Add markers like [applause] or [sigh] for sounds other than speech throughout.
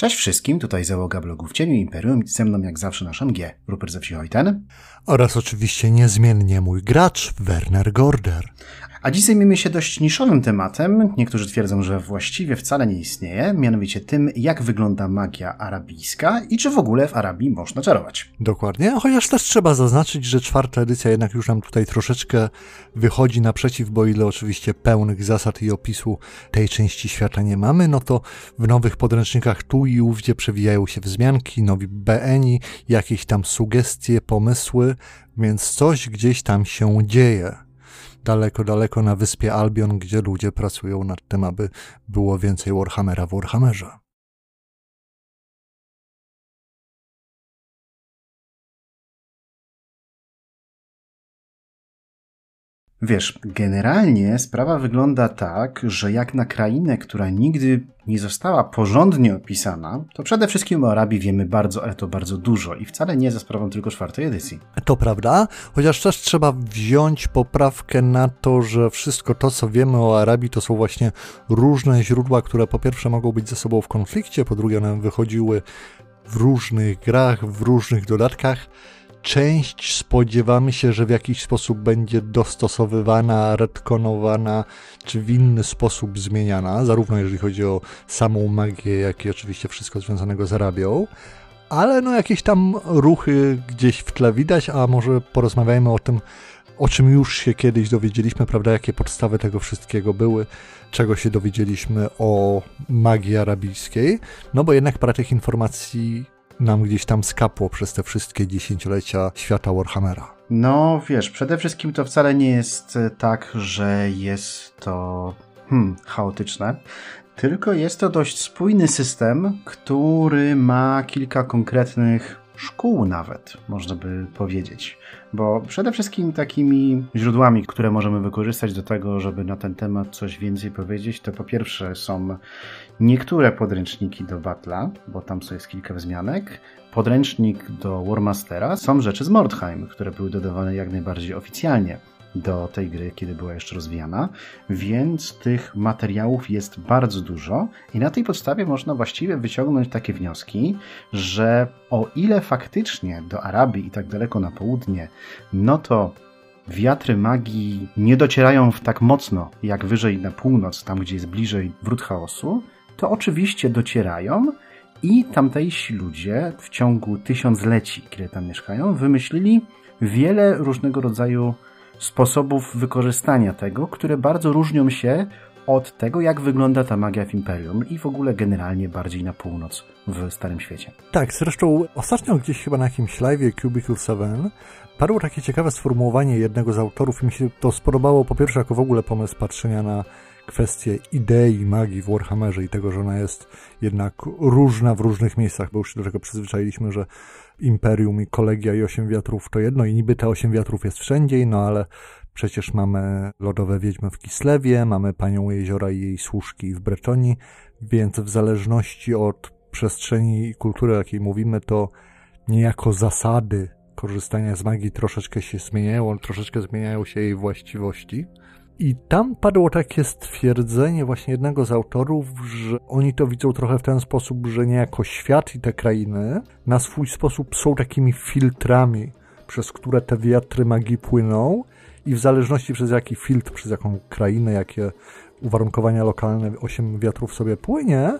Cześć wszystkim, tutaj załoga blogu w cieniu Imperium ze mną jak zawsze nasz MG, Rupert ze wsi Hojten. Oraz oczywiście niezmiennie mój gracz, Werner Gorder. A dziś zajmiemy się dość niszowym tematem, niektórzy twierdzą, że właściwie wcale nie istnieje, mianowicie tym, jak wygląda magia arabijska i czy w ogóle w Arabii można czarować. Dokładnie, chociaż też trzeba zaznaczyć, że czwarta edycja jednak już nam tutaj troszeczkę wychodzi naprzeciw, bo ile oczywiście pełnych zasad i opisu tej części świata nie mamy, no to w nowych podręcznikach tu i ówdzie przewijają się wzmianki, nowi BNI, jakieś tam sugestie, pomysły, więc coś gdzieś tam się dzieje daleko, daleko na wyspie Albion, gdzie ludzie pracują nad tym, aby było więcej Warhammera w Warhammerze. Wiesz, generalnie sprawa wygląda tak, że jak na krainę, która nigdy nie została porządnie opisana, to przede wszystkim o Arabii wiemy bardzo, ale to bardzo dużo i wcale nie za sprawą tylko czwartej edycji. To prawda, chociaż też trzeba wziąć poprawkę na to, że wszystko to, co wiemy o Arabii, to są właśnie różne źródła, które po pierwsze mogą być ze sobą w konflikcie, po drugie one wychodziły w różnych grach, w różnych dodatkach część spodziewamy się, że w jakiś sposób będzie dostosowywana, retkonowana, czy w inny sposób zmieniana, zarówno jeżeli chodzi o samą magię, jak i oczywiście wszystko związanego z Arabią. Ale no jakieś tam ruchy gdzieś w tle widać, a może porozmawiajmy o tym, o czym już się kiedyś dowiedzieliśmy, prawda, jakie podstawy tego wszystkiego były, czego się dowiedzieliśmy o magii arabijskiej, no bo jednak parę tych informacji nam gdzieś tam skapło przez te wszystkie dziesięciolecia świata Warhammera? No wiesz, przede wszystkim to wcale nie jest tak, że jest to hmm, chaotyczne, tylko jest to dość spójny system, który ma kilka konkretnych szkół nawet, można by powiedzieć. Bo przede wszystkim takimi źródłami, które możemy wykorzystać do tego, żeby na ten temat coś więcej powiedzieć, to po pierwsze są niektóre podręczniki do Battle'a, bo tam jest kilka wzmianek, podręcznik do Warmastera, są rzeczy z Mordheim, które były dodawane jak najbardziej oficjalnie do tej gry, kiedy była jeszcze rozwijana, więc tych materiałów jest bardzo dużo i na tej podstawie można właściwie wyciągnąć takie wnioski, że o ile faktycznie do Arabii i tak daleko na południe, no to wiatry magii nie docierają tak mocno jak wyżej na północ, tam gdzie jest bliżej wrót chaosu, to oczywiście docierają i tamtejsi ludzie w ciągu tysiącleci, kiedy tam mieszkają, wymyślili wiele różnego rodzaju sposobów wykorzystania tego, które bardzo różnią się od tego, jak wygląda ta magia w Imperium i w ogóle generalnie bardziej na północ w Starym Świecie. Tak, zresztą ostatnio gdzieś chyba na jakimś live Cubicle 7 padło takie ciekawe sformułowanie jednego z autorów i mi się to spodobało po pierwsze jako w ogóle pomysł patrzenia na kwestię idei magii w Warhammerze i tego, że ona jest jednak różna w różnych miejscach, bo już się do tego przyzwyczailiśmy, że Imperium i Kolegia i Osiem Wiatrów to jedno i niby te Osiem Wiatrów jest wszędzie, no ale przecież mamy Lodowe Wiedźmy w Kislewie, mamy Panią Jeziora i jej służki w Bretonii, więc w zależności od przestrzeni i kultury, o jakiej mówimy, to niejako zasady korzystania z magii troszeczkę się zmieniają, troszeczkę zmieniają się jej właściwości. I tam padło takie stwierdzenie właśnie jednego z autorów, że oni to widzą trochę w ten sposób, że niejako świat i te krainy na swój sposób są takimi filtrami, przez które te wiatry magii płyną i w zależności przez jaki filtr, przez jaką krainę, jakie uwarunkowania lokalne osiem wiatrów sobie płynie,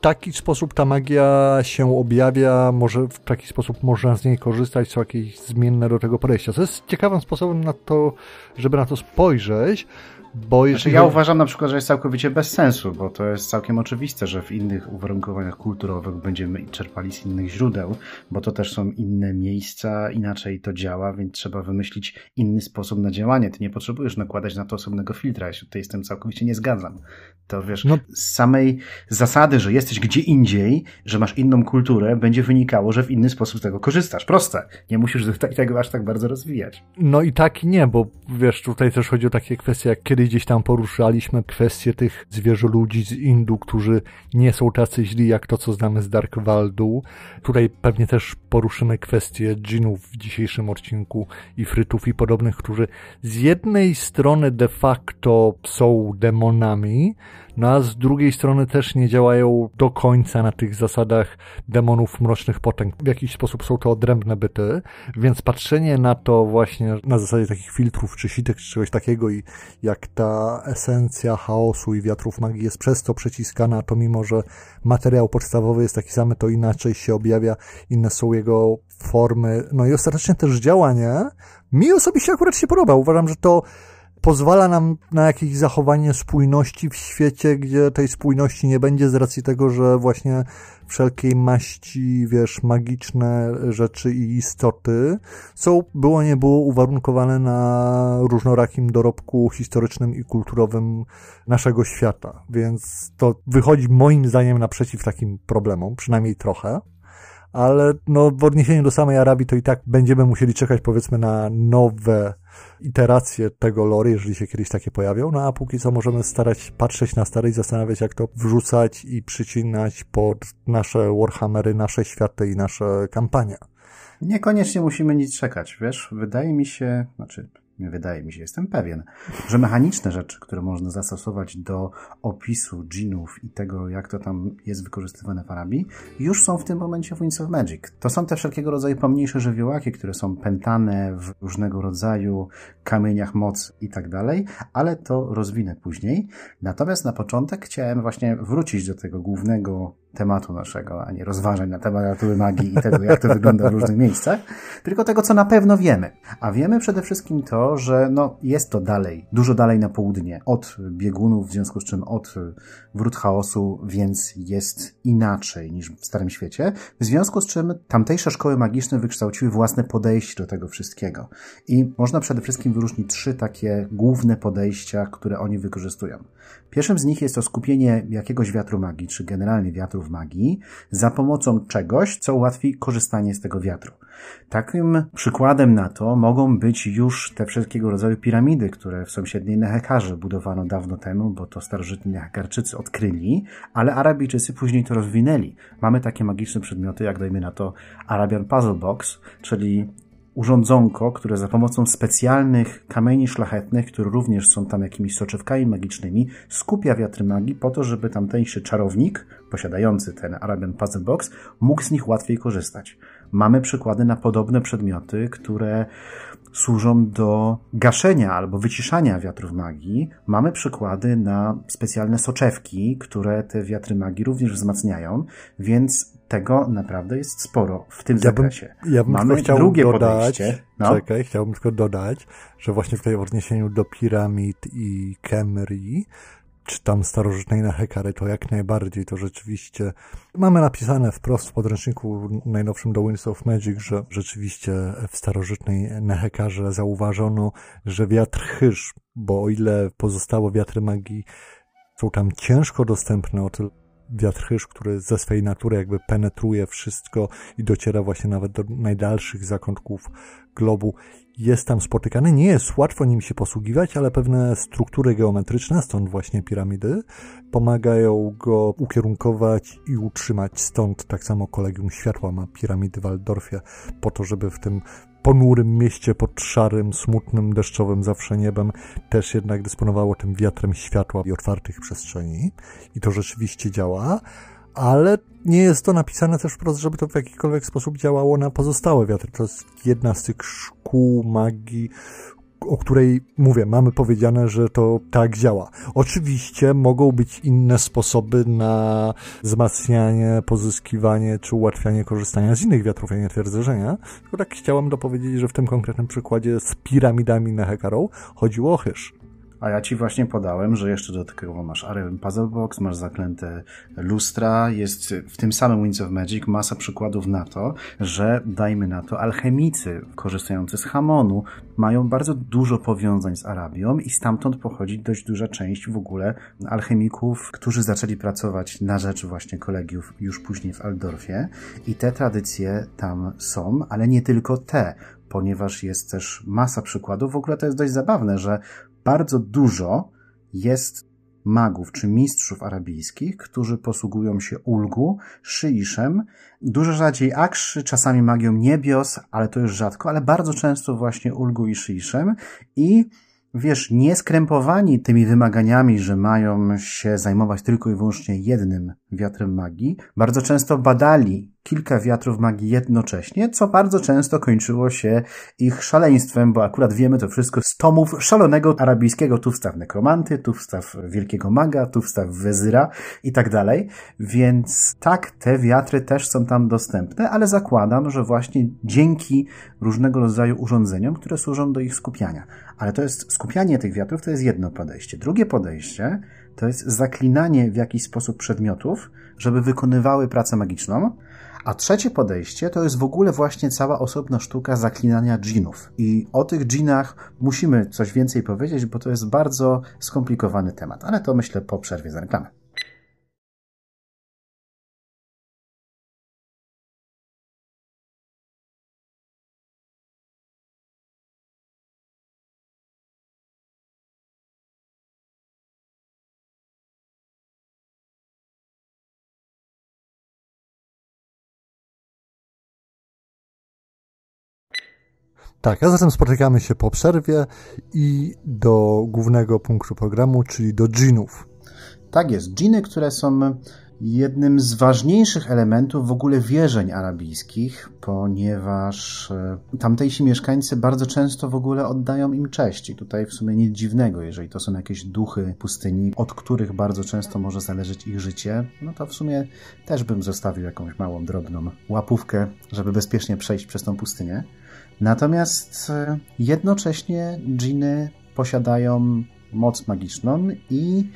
taki sposób ta magia się objawia, może w taki sposób można z niej korzystać, są jakieś zmienne do tego podejścia. To jest ciekawym sposobem na to, żeby na to spojrzeć, bo jeżeli... Znaczy ja uważam na przykład, że jest całkowicie bez sensu, bo to jest całkiem oczywiste, że w innych uwarunkowaniach kulturowych będziemy czerpali z innych źródeł, bo to też są inne miejsca, inaczej to działa, więc trzeba wymyślić inny sposób na działanie. Ty nie potrzebujesz nakładać na to osobnego filtra, ja się tutaj z tym całkowicie nie zgadzam. To wiesz, no. z samej zasady, że jesteś gdzie indziej, że masz inną kulturę, będzie wynikało, że w inny sposób z tego korzystasz. Proste. Nie musisz tutaj [laughs] tego aż tak bardzo rozwijać. No i tak i nie, bo wiesz, tutaj też chodzi o takie kwestie, jak kiedyś gdzieś tam poruszaliśmy kwestię tych zwierzoludzi z Indu, którzy nie są tacy źli jak to, co znamy z Dark Waldu. Tutaj pewnie też poruszymy kwestię dżinów w dzisiejszym odcinku i frytów i podobnych, którzy z jednej strony de facto są demonami, no a z drugiej strony też nie działają do końca na tych zasadach demonów mrocznych potęg. W jakiś sposób są to odrębne byty, więc patrzenie na to właśnie na zasadzie takich filtrów czy sitek czy czegoś takiego i jak ta esencja chaosu i wiatrów magii jest przez to przeciskana, to mimo, że materiał podstawowy jest taki sam, to inaczej się objawia, inne są jego formy, no i ostatecznie też działanie, mi osobiście akurat się podoba. Uważam, że to pozwala nam na jakieś zachowanie spójności w świecie, gdzie tej spójności nie będzie z racji tego, że właśnie wszelkiej maści, wiesz, magiczne rzeczy i istoty są, było nie było, uwarunkowane na różnorakim dorobku historycznym i kulturowym naszego świata. Więc to wychodzi moim zdaniem naprzeciw takim problemom, przynajmniej trochę ale no, w odniesieniu do samej Arabii to i tak będziemy musieli czekać powiedzmy na nowe iteracje tego lore, jeżeli się kiedyś takie pojawią, no a póki co możemy starać patrzeć na stare i zastanawiać, jak to wrzucać i przycinać pod nasze Warhammery, nasze światy i nasze kampanie. Niekoniecznie musimy nic czekać, wiesz? Wydaje mi się, znaczy wydaje mi się, jestem pewien, że mechaniczne rzeczy, które można zastosować do opisu dżinów i tego, jak to tam jest wykorzystywane w Arabii, już są w tym momencie w Winds of Magic. To są te wszelkiego rodzaju pomniejsze żywiołaki, które są pętane w różnego rodzaju kamieniach mocy i tak dalej, ale to rozwinę później. Natomiast na początek chciałem właśnie wrócić do tego głównego tematu naszego, a nie rozważań na temat natury magii i tego, jak to wygląda w różnych miejscach, tylko tego, co na pewno wiemy. A wiemy przede wszystkim to, że no, jest to dalej, dużo dalej na południe od biegunów, w związku z czym od wrót chaosu, więc jest inaczej niż w Starym Świecie, w związku z czym tamtejsze szkoły magiczne wykształciły własne podejście do tego wszystkiego. I można przede wszystkim wyróżnić trzy takie główne podejścia, które oni wykorzystują. Pierwszym z nich jest to skupienie jakiegoś wiatru magii, czy generalnie wiatrów magii, za pomocą czegoś, co ułatwi korzystanie z tego wiatru. Takim przykładem na to mogą być już te wszelkiego rodzaju piramidy, które w sąsiedniej Nehekarze budowano dawno temu, bo to starożytni Nehekarczycy odkryli, ale Arabijczycy później to rozwinęli. Mamy takie magiczne przedmioty, jak dajmy na to Arabian Puzzle Box, czyli urządzonko, które za pomocą specjalnych kamieni szlachetnych, które również są tam jakimiś soczewkami magicznymi, skupia wiatry magii po to, żeby tamtejszy czarownik, posiadający ten Arabian Puzzle Box, mógł z nich łatwiej korzystać. Mamy przykłady na podobne przedmioty, które służą do gaszenia albo wyciszania wiatrów magii. Mamy przykłady na specjalne soczewki, które te wiatry magii również wzmacniają, więc tego naprawdę jest sporo w tym ja zakresie. Bym, ja bym Mamy chciał drugie dodać, podejście. No. Czekaj, chciałbym tylko dodać, że właśnie w tej odniesieniu do piramid i Kemri, czy tam starożytnej Nehekary, to jak najbardziej, to rzeczywiście mamy napisane wprost w podręczniku najnowszym do Winds of Magic, że rzeczywiście w starożytnej Nehekarze zauważono, że wiatr chyż, bo o ile pozostałe wiatry magii są tam ciężko dostępne, o tyle wiatr chyż, który ze swej natury jakby penetruje wszystko i dociera właśnie nawet do najdalszych zakątków globu, jest tam spotykany. Nie jest łatwo nim się posługiwać, ale pewne struktury geometryczne, stąd właśnie piramidy, pomagają go ukierunkować i utrzymać. Stąd tak samo Kolegium Światła ma piramidy w Waldorfie, po to, żeby w tym ponurym mieście pod szarym, smutnym, deszczowym zawsze niebem też jednak dysponowało tym wiatrem światła i otwartych przestrzeni. I to rzeczywiście działa ale nie jest to napisane też wprost, żeby to w jakikolwiek sposób działało na pozostałe wiatry. To jest jedna z tych szkół magii, o której mówię, mamy powiedziane, że to tak działa. Oczywiście mogą być inne sposoby na wzmacnianie, pozyskiwanie czy ułatwianie korzystania z innych wiatrów, ja nie twierdzę, że nie. Tylko tak chciałem dopowiedzieć, że w tym konkretnym przykładzie z piramidami na Hekarą chodziło o chyż. A ja ci właśnie podałem, że jeszcze dodatkowo masz Arabian Puzzle Box, masz zaklęte lustra, jest w tym samym Winds of Magic masa przykładów na to, że dajmy na to alchemicy korzystający z Hamonu mają bardzo dużo powiązań z Arabią i stamtąd pochodzi dość duża część w ogóle alchemików, którzy zaczęli pracować na rzecz właśnie kolegiów już później w Aldorfie i te tradycje tam są, ale nie tylko te, ponieważ jest też masa przykładów. W ogóle to jest dość zabawne, że bardzo dużo jest magów czy mistrzów arabijskich, którzy posługują się ulgu, szyiszem, dużo rzadziej akszy, czasami magią niebios, ale to już rzadko, ale bardzo często właśnie ulgu i szyiszem. I wiesz, nie skrępowani tymi wymaganiami, że mają się zajmować tylko i wyłącznie jednym wiatrem magii, bardzo często badali kilka wiatrów magii jednocześnie, co bardzo często kończyło się ich szaleństwem, bo akurat wiemy to wszystko z tomów szalonego arabijskiego, tu wstaw nekromanty, tu wstaw wielkiego maga, tu wstaw wezyra i tak dalej. Więc tak, te wiatry też są tam dostępne, ale zakładam, że właśnie dzięki różnego rodzaju urządzeniom, które służą do ich skupiania. Ale to jest skupianie tych wiatrów, to jest jedno podejście. Drugie podejście to jest zaklinanie w jakiś sposób przedmiotów, żeby wykonywały pracę magiczną. A trzecie podejście to jest w ogóle właśnie cała osobna sztuka zaklinania dżinów. I o tych dżinach musimy coś więcej powiedzieć, bo to jest bardzo skomplikowany temat, ale to myślę po przerwie za reklamę. Tak, a zatem spotykamy się po przerwie i do głównego punktu programu, czyli do dżinów. Tak jest. Dżiny, które są jednym z ważniejszych elementów w ogóle wierzeń arabijskich, ponieważ e, tamtejsi mieszkańcy bardzo często w ogóle oddają im cześć. I tutaj w sumie nic dziwnego, jeżeli to są jakieś duchy pustyni, od których bardzo często może zależeć ich życie, no to w sumie też bym zostawił jakąś małą, drobną łapówkę, żeby bezpiecznie przejść przez tą pustynię. Natomiast e, jednocześnie dżiny posiadają moc magiczną i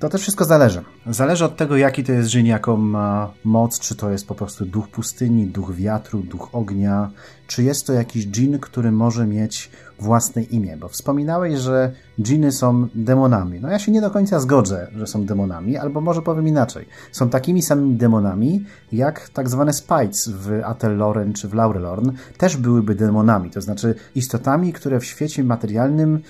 to też wszystko zależy. Zależy od tego, jaki to jest dżin, jaką ma moc, czy to jest po prostu duch pustyni, duch wiatru, duch ognia, czy jest to jakiś dżin, który może mieć własne imię, bo wspominałeś, że dżiny są demonami. No ja się nie do końca zgodzę, że są demonami, albo może powiem inaczej. Są takimi samymi demonami, jak tak zwane spites w Atelloren czy w Laurelorn też byłyby demonami, to znaczy istotami, które w świecie materialnym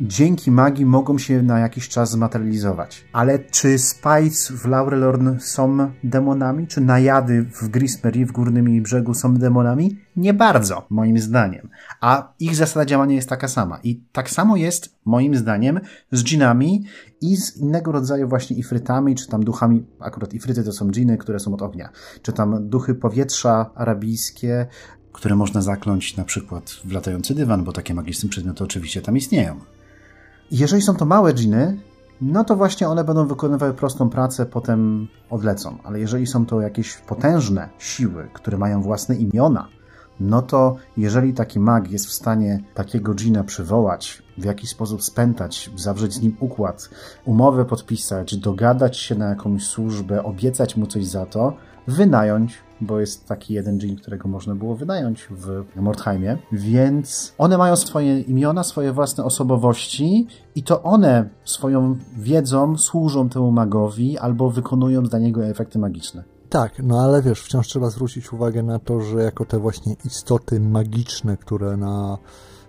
dzięki magii mogą się na jakiś czas zmaterializować. Ale czy Spice w Laurelorn są demonami? Czy najady w Grismerie, w Górnym jej brzegu są demonami? Nie bardzo, moim zdaniem. A ich zasada działania jest taka sama. I tak samo jest, moim zdaniem, z dżinami i z innego rodzaju właśnie ifrytami, czy tam duchami, akurat ifryty to są dżiny, które są od ognia, czy tam duchy powietrza arabijskie, które można zakląć na przykład w latający dywan, bo takie magiczne przedmioty oczywiście tam istnieją. Jeżeli są to małe dżiny, no to właśnie one będą wykonywały prostą pracę, potem odlecą. Ale jeżeli są to jakieś potężne siły, które mają własne imiona, no to jeżeli taki mag jest w stanie takiego dżina przywołać, w jakiś sposób spętać, zawrzeć z nim układ, umowę podpisać, dogadać się na jakąś służbę, obiecać mu coś za to, wynająć, bo jest taki jeden dżin, którego można było wynająć w Mordheimie, więc one mają swoje imiona, swoje własne osobowości i to one swoją wiedzą służą temu magowi albo wykonują dla niego efekty magiczne. Tak, no ale wiesz, wciąż trzeba zwrócić uwagę na to, że jako te właśnie istoty magiczne, które na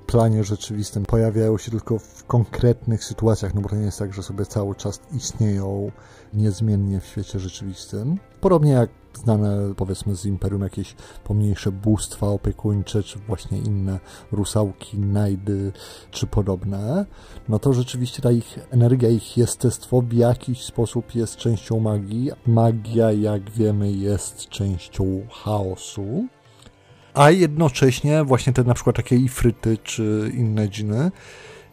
planie rzeczywistym pojawiają się tylko w konkretnych sytuacjach, no bo to nie jest tak, że sobie cały czas istnieją niezmiennie w świecie rzeczywistym. Podobnie jak znane powiedzmy z Imperium jakieś pomniejsze bóstwa opiekuńcze, czy właśnie inne rusałki, najdy, czy podobne, no to rzeczywiście ta ich energia, ich jestestwo w jakiś sposób jest częścią magii. Magia, jak wiemy, jest częścią chaosu. A jednocześnie właśnie te na przykład takie ifryty czy inne dżiny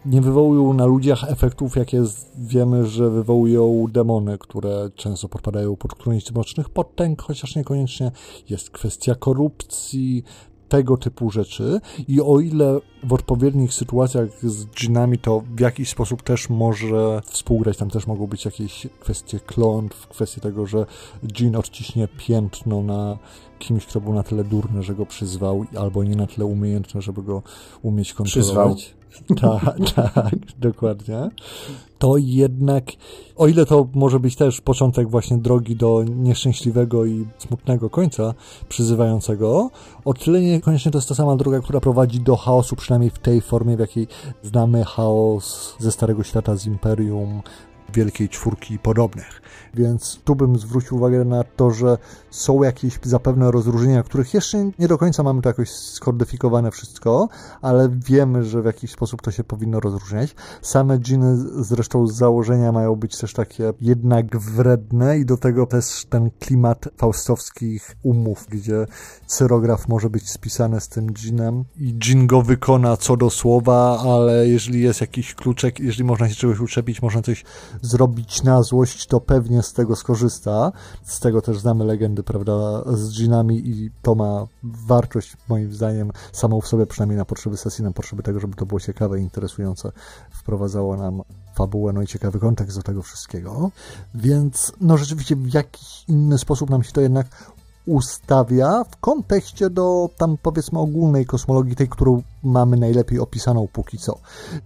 nie wywołują na ludziach efektów, jakie wiemy, że wywołują demony, które często podpadają pod którąś z mrocznych potęg, chociaż niekoniecznie. Jest kwestia korupcji, tego typu rzeczy. I o ile w odpowiednich sytuacjach z dżinami to w jakiś sposób też może współgrać, tam też mogą być jakieś kwestie klątw, kwestie tego, że dżin odciśnie piętno na kimś, kto był na tyle durny, że go przyzwał, albo nie na tyle umiejętny, żeby go umieć kontrolować. Przyzwał [laughs] tak, tak, dokładnie. To jednak, o ile to może być też początek właśnie drogi do nieszczęśliwego i smutnego końca przyzywającego, o tyle niekoniecznie to jest ta sama droga, która prowadzi do chaosu, przynajmniej w tej formie, w jakiej znamy chaos ze Starego Świata, z Imperium, Wielkiej Czwórki i podobnych. Więc tu bym zwrócił uwagę na to, że są jakieś zapewne rozróżnienia, których jeszcze nie do końca mamy to jakoś skodyfikowane wszystko, ale wiemy, że w jakiś sposób to się powinno rozróżniać. Same dżiny zresztą z założenia mają być też takie jednak wredne i do tego też ten klimat faustowskich umów, gdzie cyrograf może być spisany z tym dżinem i dżin go wykona co do słowa, ale jeżeli jest jakiś kluczek, jeżeli można się czegoś uczepić, można coś zrobić na złość, to pewnie z tego skorzysta. Z tego też znamy legendy, prawda, z dżinami i to ma wartość, moim zdaniem, samą w sobie, przynajmniej na potrzeby sesji, na potrzeby tego, żeby to było ciekawe i interesujące. Wprowadzało nam fabułę, no i ciekawy kontekst do tego wszystkiego. Więc, no rzeczywiście w jakiś inny sposób nam się to jednak ustawia w kontekście do tam powiedzmy ogólnej kosmologii, tej, którą mamy najlepiej opisaną póki co.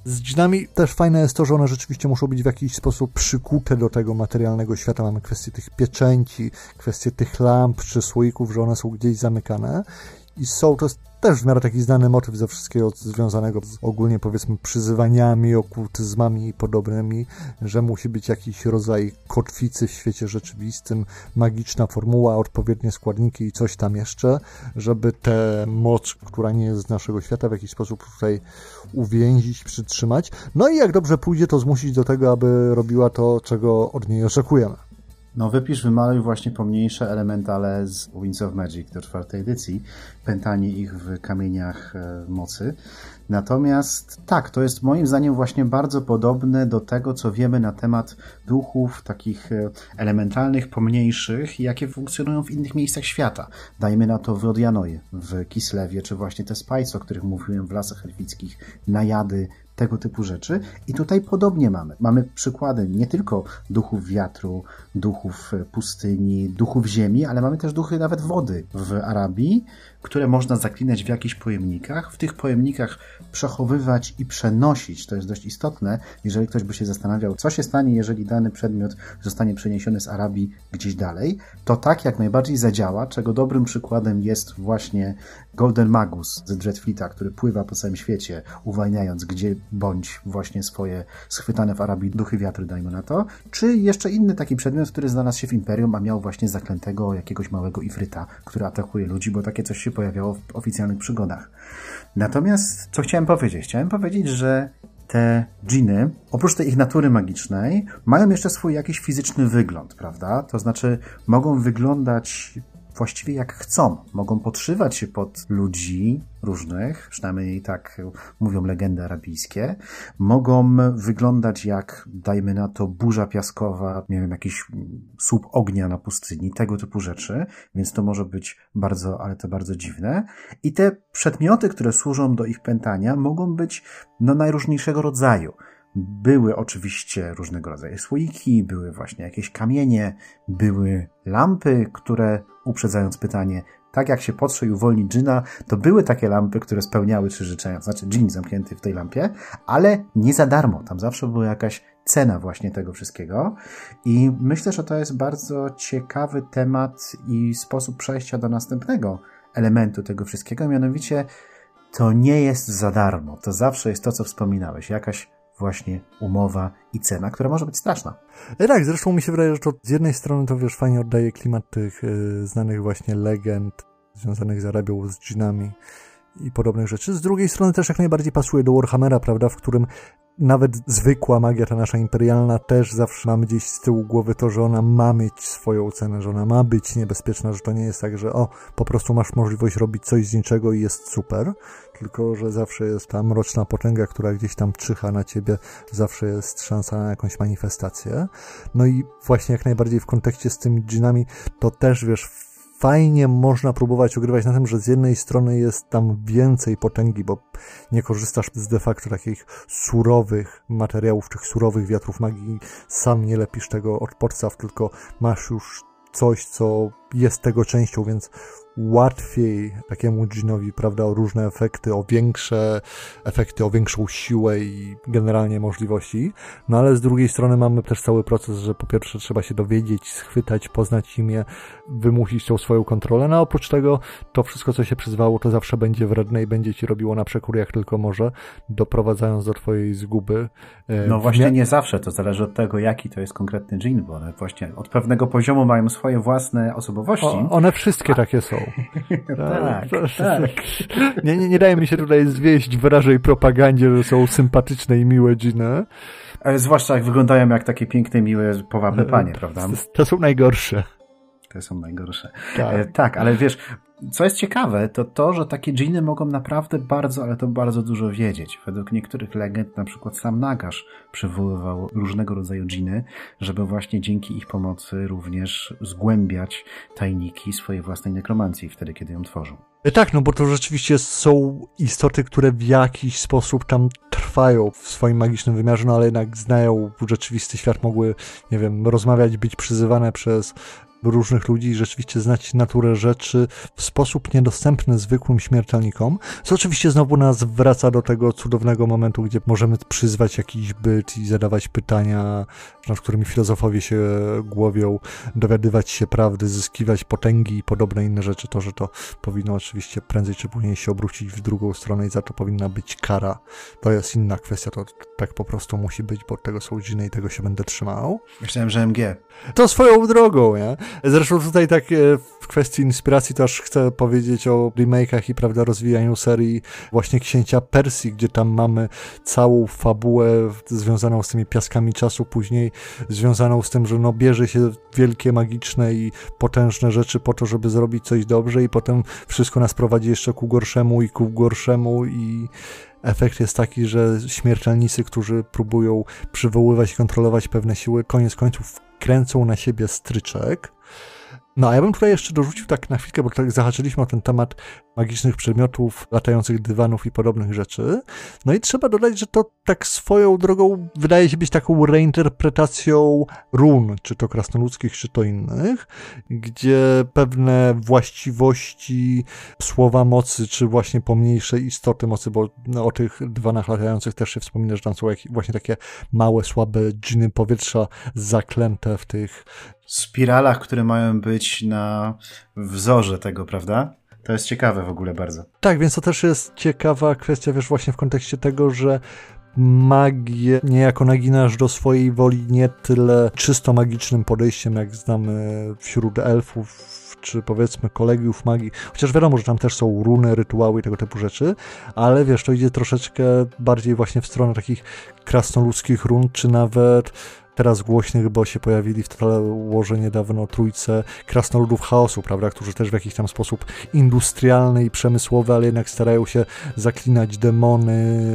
Z dżinami też fajne jest to, że one rzeczywiście muszą być w jakiś sposób przykute do tego materialnego świata. Mamy kwestię tych pieczęci, kwestię tych lamp czy słoików, że one są gdzieś zamykane i są, to jest też w miarę taki znany motyw ze wszystkiego związanego z ogólnie powiedzmy przyzywaniami, okultyzmami i podobnymi, że musi być jakiś rodzaj kotwicy w świecie rzeczywistym, magiczna formuła, odpowiednie składniki i coś tam jeszcze, żeby tę moc, która nie jest z naszego świata, w jakiś sposób tutaj uwięzić, przytrzymać. No i jak dobrze pójdzie, to zmusić do tego, aby robiła to, czego od niej oczekujemy. No wypisz, wymaluj właśnie pomniejsze elementale z Winds of Magic do czwartej edycji, pętanie ich w kamieniach e, mocy. Natomiast tak, to jest moim zdaniem właśnie bardzo podobne do tego, co wiemy na temat duchów takich e, elementalnych, pomniejszych, jakie funkcjonują w innych miejscach świata. Dajmy na to w Rodianoje, w Kislewie, czy właśnie te spajce, o których mówiłem w Lasach Elfickich, najady, tego typu rzeczy. I tutaj podobnie mamy. Mamy przykłady nie tylko duchów wiatru, duchów pustyni, duchów ziemi, ale mamy też duchy nawet wody w Arabii, które można zaklinać w jakichś pojemnikach. W tych pojemnikach przechowywać i przenosić. To jest dość istotne, jeżeli ktoś by się zastanawiał, co się stanie, jeżeli dany przedmiot zostanie przeniesiony z Arabii gdzieś dalej. To tak jak najbardziej zadziała, czego dobrym przykładem jest właśnie Golden Magus z Dreadfleeta, który pływa po całym świecie, uwalniając gdzie bądź właśnie swoje schwytane w Arabii duchy wiatry, dajmy na to, czy jeszcze inny taki przedmiot, który znalazł się w Imperium, a miał właśnie zaklętego jakiegoś małego ifryta, który atakuje ludzi, bo takie coś się pojawiało w oficjalnych przygodach. Natomiast, co chciałem powiedzieć? Chciałem powiedzieć, że te dżiny, oprócz tej ich natury magicznej, mają jeszcze swój jakiś fizyczny wygląd, prawda? To znaczy, mogą wyglądać właściwie jak chcą. Mogą podszywać się pod ludzi różnych, przynajmniej tak mówią legendy arabijskie. Mogą wyglądać jak, dajmy na to, burza piaskowa, nie wiem, jakiś słup ognia na pustyni, tego typu rzeczy, więc to może być bardzo, ale to bardzo dziwne. I te przedmioty, które służą do ich pętania, mogą być no, najróżniejszego rodzaju. Były oczywiście różnego rodzaju słoiki, były właśnie jakieś kamienie, były lampy, które, uprzedzając pytanie, tak jak się potrze i uwolni dżina, to były takie lampy, które spełniały trzy życzenia, znaczy dżin zamknięty w tej lampie, ale nie za darmo. Tam zawsze była jakaś cena właśnie tego wszystkiego. I myślę, że to jest bardzo ciekawy temat i sposób przejścia do następnego elementu tego wszystkiego, mianowicie to nie jest za darmo. To zawsze jest to, co wspominałeś, jakaś właśnie umowa i cena, która może być straszna. E, tak, zresztą mi się wydaje, że to z jednej strony to wiesz, fajnie oddaje klimat tych y, znanych właśnie legend związanych z Arabią, z dżinami i podobnych rzeczy. Z drugiej strony też jak najbardziej pasuje do Warhammera, prawda, w którym nawet zwykła magia, ta nasza imperialna, też zawsze mamy gdzieś z tyłu głowy to, że ona ma mieć swoją cenę, że ona ma być niebezpieczna, że to nie jest tak, że o, po prostu masz możliwość robić coś z niczego i jest super, tylko że zawsze jest ta mroczna potęga, która gdzieś tam czyha na ciebie, zawsze jest szansa na jakąś manifestację. No i właśnie jak najbardziej w kontekście z tymi dżinami, to też wiesz, fajnie można próbować ogrywać na tym, że z jednej strony jest tam więcej potęgi, bo nie korzystasz z de facto takich surowych materiałów, tych surowych wiatrów magii, sam nie lepisz tego od podstaw, tylko masz już coś, co jest tego częścią, więc łatwiej takiemu dżinowi, prawda, o różne efekty, o większe efekty, o większą siłę i generalnie możliwości. No ale z drugiej strony mamy też cały proces, że po pierwsze trzeba się dowiedzieć, schwytać, poznać imię, wymusić tą swoją kontrolę, no a oprócz tego to wszystko, co się przyzwało, to zawsze będzie wredne i będzie ci robiło na przekór jak tylko może, doprowadzając do twojej zguby. E, no właśnie nie zawsze, to zależy od tego, jaki to jest konkretny dżin, bo one właśnie od pewnego poziomu mają swoje własne osobowości. O, one wszystkie takie są. [laughs] tak, tak. Nie, nie, nie daje mi się tutaj zwieść w wrażej propagandzie, że są sympatyczne i miłe dżiny. Ale zwłaszcza jak wyglądają jak takie piękne, miłe, powabne panie, prawda? To są najgorsze. Te są najgorsze. Tak. E, tak, ale wiesz, co jest ciekawe, to to, że takie dżiny mogą naprawdę bardzo, ale to bardzo dużo wiedzieć. Według niektórych legend, na przykład sam Nagash przywoływał różnego rodzaju dżiny, żeby właśnie dzięki ich pomocy również zgłębiać tajniki swojej własnej nekromancji wtedy, kiedy ją tworzą. E, tak, no bo to rzeczywiście są istoty, które w jakiś sposób tam trwają w swoim magicznym wymiarze, no ale jednak znają rzeczywisty świat, mogły, nie wiem, rozmawiać, być przyzywane przez różnych ludzi i rzeczywiście znać naturę rzeczy w sposób niedostępny zwykłym śmiertelnikom, co oczywiście znowu nas wraca do tego cudownego momentu, gdzie możemy przyzwać jakiś byt i zadawać pytania, nad którymi filozofowie się głowią, dowiadywać się prawdy, zyskiwać potęgi i podobne inne rzeczy. To, że to powinno oczywiście prędzej czy później się obrócić w drugą stronę i za to powinna być kara. To jest inna kwestia, to tak po prostu musi być, bo tego są i tego się będę trzymał. Myślałem, że MG. To swoją drogą, nie? Zresztą tutaj tak e, w kwestii inspiracji też chcę powiedzieć o remake'ach i prawda rozwijaniu serii właśnie Księcia Persji, gdzie tam mamy całą fabułę związaną z tymi piaskami czasu, później związaną z tym, że no bierze się wielkie, magiczne i potężne rzeczy po to, żeby zrobić coś dobrze i potem wszystko nas prowadzi jeszcze ku gorszemu i ku gorszemu i efekt jest taki, że śmiertelnicy, którzy próbują przywoływać i kontrolować pewne siły, koniec końców kręcą na siebie stryczek no a ja bym tutaj jeszcze dorzucił tak na chwilkę, bo tak zahaczyliśmy o ten temat magicznych przedmiotów, latających dywanów i podobnych rzeczy. No i trzeba dodać, że to tak swoją drogą wydaje się być taką reinterpretacją run, czy to krasnoludzkich, czy to innych, gdzie pewne właściwości słowa mocy, czy właśnie pomniejsze istoty mocy, bo no, o tych dywanach latających też się wspomina, że tam są właśnie takie małe, słabe dżiny powietrza zaklęte w tych spiralach, które mają być na wzorze tego, prawda? To jest ciekawe w ogóle bardzo. Tak, więc to też jest ciekawa kwestia, wiesz, właśnie w kontekście tego, że magię niejako naginasz do swojej woli nie tyle czysto magicznym podejściem, jak znamy wśród elfów, czy powiedzmy kolegiów magii, chociaż wiadomo, że tam też są runy, rytuały i tego typu rzeczy, ale wiesz, to idzie troszeczkę bardziej właśnie w stronę takich krasnoludzkich run, czy nawet teraz głośnych, bo się pojawili w Total Warze niedawno trójce krasnoludów chaosu, prawda, którzy też w jakiś tam sposób industrialny i przemysłowy, ale jednak starają się zaklinać demony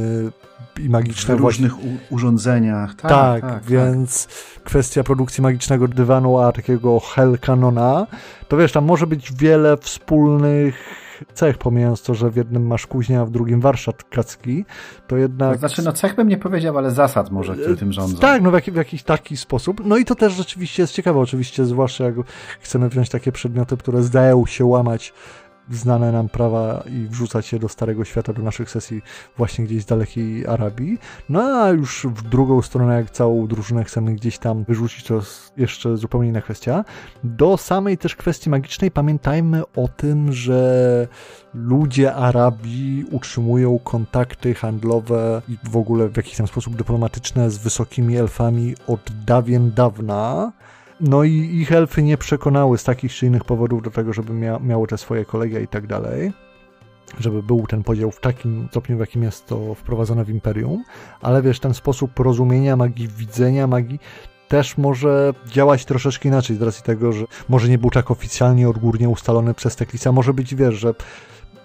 i magiczne... W różnych urządzeniach. Tak, tak, tak, tak. więc tak. kwestia produkcji magicznego dywanu, a takiego Hell Canona, to wiesz, tam może być wiele wspólnych cech, pomijając to, że w jednym masz kuźnia, a w drugim warsztat kacki, to jednak... To znaczy, no cech bym nie powiedział, ale zasad może, które tym rządzą. Tak, no w, w jakiś taki sposób. No i to też rzeczywiście jest ciekawe, oczywiście, zwłaszcza jak chcemy wziąć takie przedmioty, które zdają się łamać znane nam prawa i wrzucać je do Starego Świata, do naszych sesji właśnie gdzieś z dalekiej Arabii. No a już w drugą stronę, jak całą drużynę chcemy gdzieś tam wyrzucić, to jeszcze zupełnie inna kwestia. Do samej też kwestii magicznej pamiętajmy o tym, że ludzie Arabii utrzymują kontakty handlowe i w ogóle w jakiś tam sposób dyplomatyczne z wysokimi elfami od dawien dawna. No i ich elfy nie przekonały z takich czy innych powodów do tego, żeby mia miały te swoje kolegia i tak dalej. Żeby był ten podział w takim stopniu, w jakim jest to wprowadzone w Imperium. Ale wiesz, ten sposób rozumienia magii, widzenia magii też może działać troszeczkę inaczej z racji tego, że może nie był tak oficjalnie odgórnie ustalony przez Teklisa. Może być, wiesz, że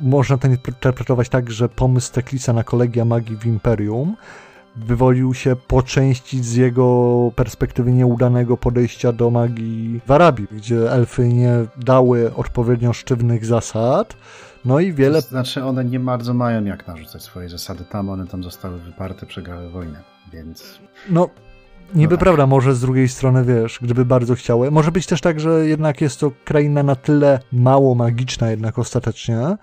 można to interpretować tak, że pomysł Teklisa na kolegia magii w Imperium wywolił się po części z jego perspektywy nieudanego podejścia do magii w Arabii, gdzie elfy nie dały odpowiednio sztywnych zasad. No i wiele. Znaczy, one nie bardzo mają jak narzucać swoje zasady tam, one tam zostały wyparte, przegrały wojnę, więc. No, Niby no tak. prawda, może z drugiej strony, wiesz, gdyby bardzo chciały. Może być też tak, że jednak jest to kraina na tyle mało magiczna jednak ostatecznie,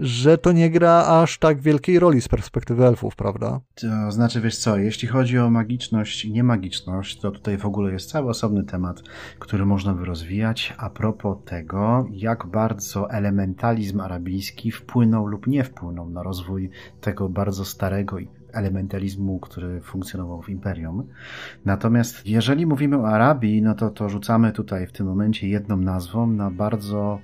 że to nie gra aż tak wielkiej roli z perspektywy elfów, prawda? To znaczy, wiesz co, jeśli chodzi o magiczność i niemagiczność, to tutaj w ogóle jest cały osobny temat, który można by rozwijać a propos tego, jak bardzo elementalizm arabijski wpłynął lub nie wpłynął na rozwój tego bardzo starego elementalizmu, który funkcjonował w imperium. Natomiast jeżeli mówimy o Arabii, no to to rzucamy tutaj w tym momencie jedną nazwą na bardzo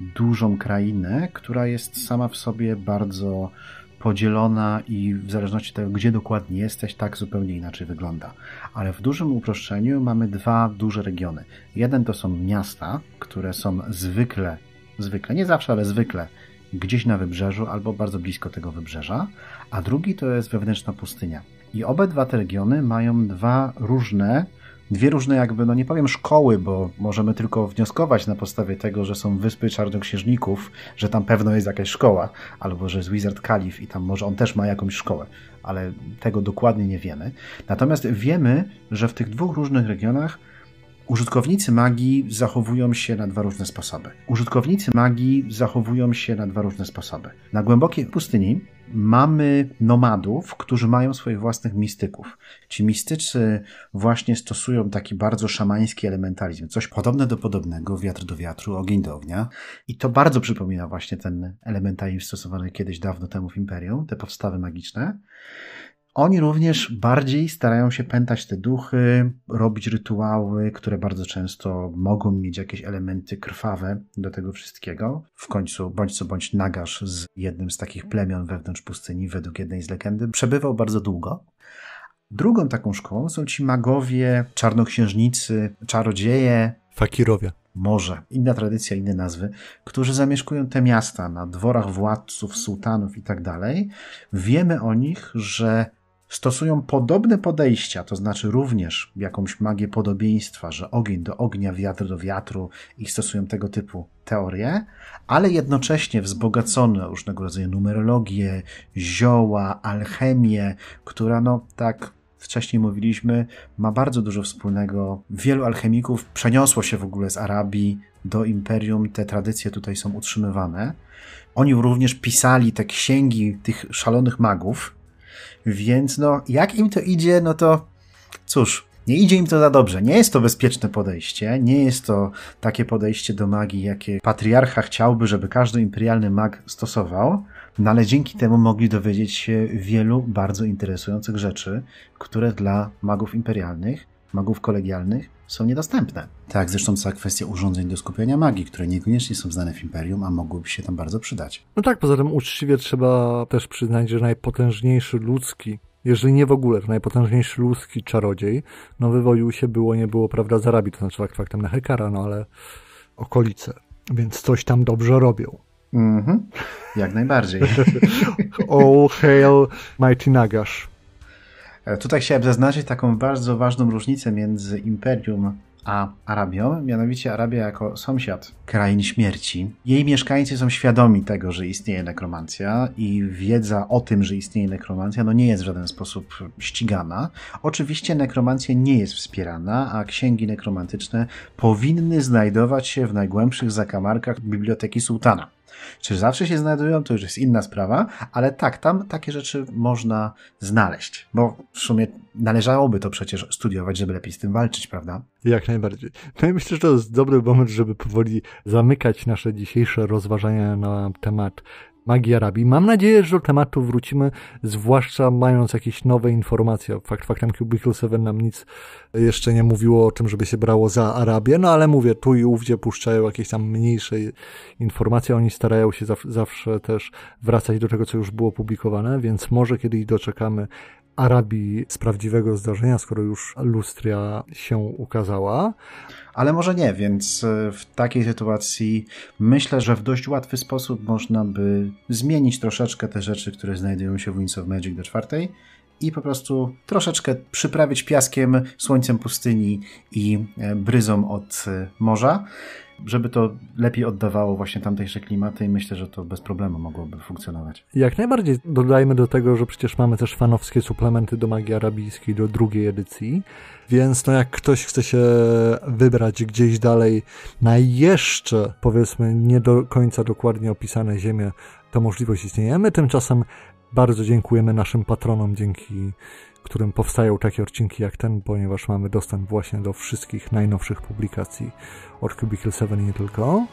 dużą krainę, która jest sama w sobie bardzo podzielona i w zależności od tego, gdzie dokładnie jesteś, tak zupełnie inaczej wygląda. Ale w dużym uproszczeniu mamy dwa duże regiony. Jeden to są miasta, które są zwykle, zwykle, nie zawsze, ale zwykle gdzieś na wybrzeżu albo bardzo blisko tego wybrzeża, a drugi to jest wewnętrzna pustynia. I obydwa te regiony mają dwa różne dwie różne jakby, no nie powiem szkoły, bo możemy tylko wnioskować na podstawie tego, że są wyspy czarnoksiężników, że tam pewno jest jakaś szkoła, albo że jest Wizard Kalif i tam może on też ma jakąś szkołę, ale tego dokładnie nie wiemy. Natomiast wiemy, że w tych dwóch różnych regionach Użytkownicy magii zachowują się na dwa różne sposoby. Użytkownicy magii zachowują się na dwa różne sposoby. Na głębokiej pustyni mamy nomadów, którzy mają swoich własnych mistyków. Ci mistycy właśnie stosują taki bardzo szamański elementalizm, coś podobne do podobnego, wiatr do wiatru, ogień do ognia. I to bardzo przypomina właśnie ten elementalizm stosowany kiedyś dawno temu w Imperium, te podstawy magiczne. Oni również bardziej starają się pętać te duchy, robić rytuały, które bardzo często mogą mieć jakieś elementy krwawe do tego wszystkiego. W końcu, bądź co bądź, Nagasz z jednym z takich plemion wewnątrz pustyni, według jednej z legendy, przebywał bardzo długo. Drugą taką szkołą są ci magowie, czarnoksiężnicy, czarodzieje. Fakirowie może, inna tradycja, inne nazwy, którzy zamieszkują te miasta na dworach władców, sułtanów i tak dalej. Wiemy o nich, że stosują podobne podejścia, to znaczy również jakąś magię podobieństwa, że ogień do ognia, wiatr do wiatru i stosują tego typu teorie, ale jednocześnie wzbogacone różnego rodzaju numerologię, zioła, alchemię, która no tak wcześniej mówiliśmy, ma bardzo dużo wspólnego. Wielu alchemików przeniosło się w ogóle z Arabii do imperium, te tradycje tutaj są utrzymywane. Oni również pisali te księgi tych szalonych magów, więc no, jak im to idzie, no to cóż, nie idzie im to za dobrze. Nie jest to bezpieczne podejście, nie jest to takie podejście do magii, jakie patriarcha chciałby, żeby każdy imperialny mag stosował, no ale dzięki temu mogli dowiedzieć się wielu bardzo interesujących rzeczy, które dla magów imperialnych, magów kolegialnych są niedostępne. Tak, zresztą cała kwestia urządzeń do skupiania magii, które niekoniecznie są znane w Imperium, a mogłyby się tam bardzo przydać. No tak, poza tym uczciwie trzeba też przyznać, że najpotężniejszy ludzki, jeżeli nie w ogóle, to najpotężniejszy ludzki czarodziej, no wywodził się było, nie było, prawda, z Arabii, to znaczy fakt faktem na Hekara, no ale okolice. Więc coś tam dobrze robią. Mhm, jak najbardziej. [laughs] All hail Mighty Nagash. E, tutaj chciałem zaznaczyć taką bardzo ważną różnicę między Imperium a Arabią, mianowicie Arabia jako sąsiad krain śmierci. Jej mieszkańcy są świadomi tego, że istnieje nekromancja i wiedza o tym, że istnieje nekromancja, no nie jest w żaden sposób ścigana. Oczywiście nekromancja nie jest wspierana, a księgi nekromantyczne powinny znajdować się w najgłębszych zakamarkach biblioteki sułtana. Czy zawsze się znajdują, to już jest inna sprawa, ale tak, tam takie rzeczy można znaleźć, bo w sumie należałoby to przecież studiować, żeby lepiej z tym walczyć, prawda? Jak najbardziej. No i myślę, że to jest dobry moment, żeby powoli zamykać nasze dzisiejsze rozważania na temat magii Arabii. Mam nadzieję, że do tematu wrócimy, zwłaszcza mając jakieś nowe informacje. Fakt faktem Cubicle 7 nam nic jeszcze nie mówiło o tym, żeby się brało za Arabię, no ale mówię, tu i ówdzie puszczają jakieś tam mniejsze informacje. Oni starają się zawsze też wracać do tego, co już było publikowane, więc może kiedyś doczekamy Arabii z prawdziwego zdarzenia, skoro już lustria się ukazała. Ale może nie, więc e, w takiej sytuacji myślę, że w dość łatwy sposób można by zmienić troszeczkę te rzeczy, które znajdują się w Winds of Magic do czwartej i po prostu troszeczkę przyprawić piaskiem, słońcem pustyni i e, bryzą od e, morza. Żeby to lepiej oddawało właśnie tamtejsze klimaty i myślę, że to bez problemu mogłoby funkcjonować. Jak najbardziej dodajmy do tego, że przecież mamy też fanowskie suplementy do magii arabijskiej, do drugiej edycji, więc no jak ktoś chce się wybrać gdzieś dalej na jeszcze, powiedzmy, nie do końca dokładnie opisane ziemie, to możliwość istnieje. My tymczasem bardzo dziękujemy naszym patronom, dzięki którym powstają takie odcinki jak ten, ponieważ mamy dostęp właśnie do wszystkich najnowszych publikacji od Cubicle 7 i nie tylko.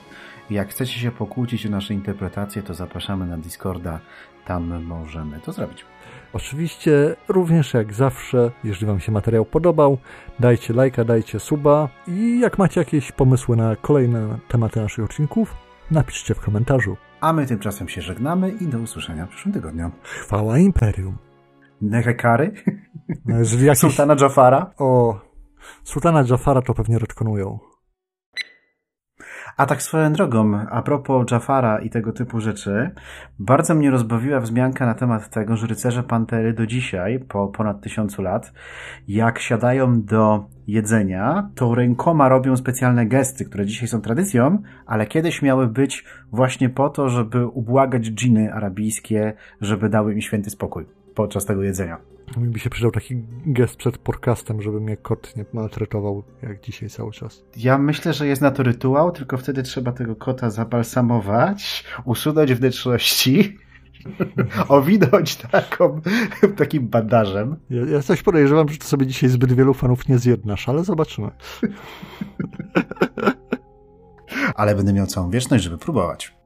Jak chcecie się pokłócić o nasze interpretacje, to zapraszamy na Discorda, tam możemy to zrobić. Oczywiście, również jak zawsze, jeżeli Wam się materiał podobał, dajcie lajka, dajcie suba i jak macie jakieś pomysły na kolejne tematy naszych odcinków, napiszcie w komentarzu. A my tymczasem się żegnamy i do usłyszenia w przyszłym tygodniu. Chwała Imperium. Nehekary? Jest w jakiś... Sultana Jafara? O, Sultana Jafara to pewnie retkonują. A tak swoją drogą, a propos Jafara i tego typu rzeczy, bardzo mnie rozbawiła wzmianka na temat tego, że rycerze Pantery do dzisiaj, po ponad tysiącu lat, jak siadają do jedzenia, to rękoma robią specjalne gesty, które dzisiaj są tradycją, ale kiedyś miały być właśnie po to, żeby ubłagać dżiny arabijskie, żeby dały im święty spokój podczas tego jedzenia. Mi by się przydał taki gest przed podcastem, żeby mnie kot nie maltretował jak dzisiaj cały czas. Ja myślę, że jest na to rytuał, tylko wtedy trzeba tego kota zabalsamować, usunąć wnętrzności, [laughs] owinąć taką, [laughs] takim bandażem. Ja, ja coś podejrzewam, że to sobie dzisiaj zbyt wielu fanów nie zjednasz, ale zobaczymy. [laughs] ale będę miał całą wieczność, żeby próbować.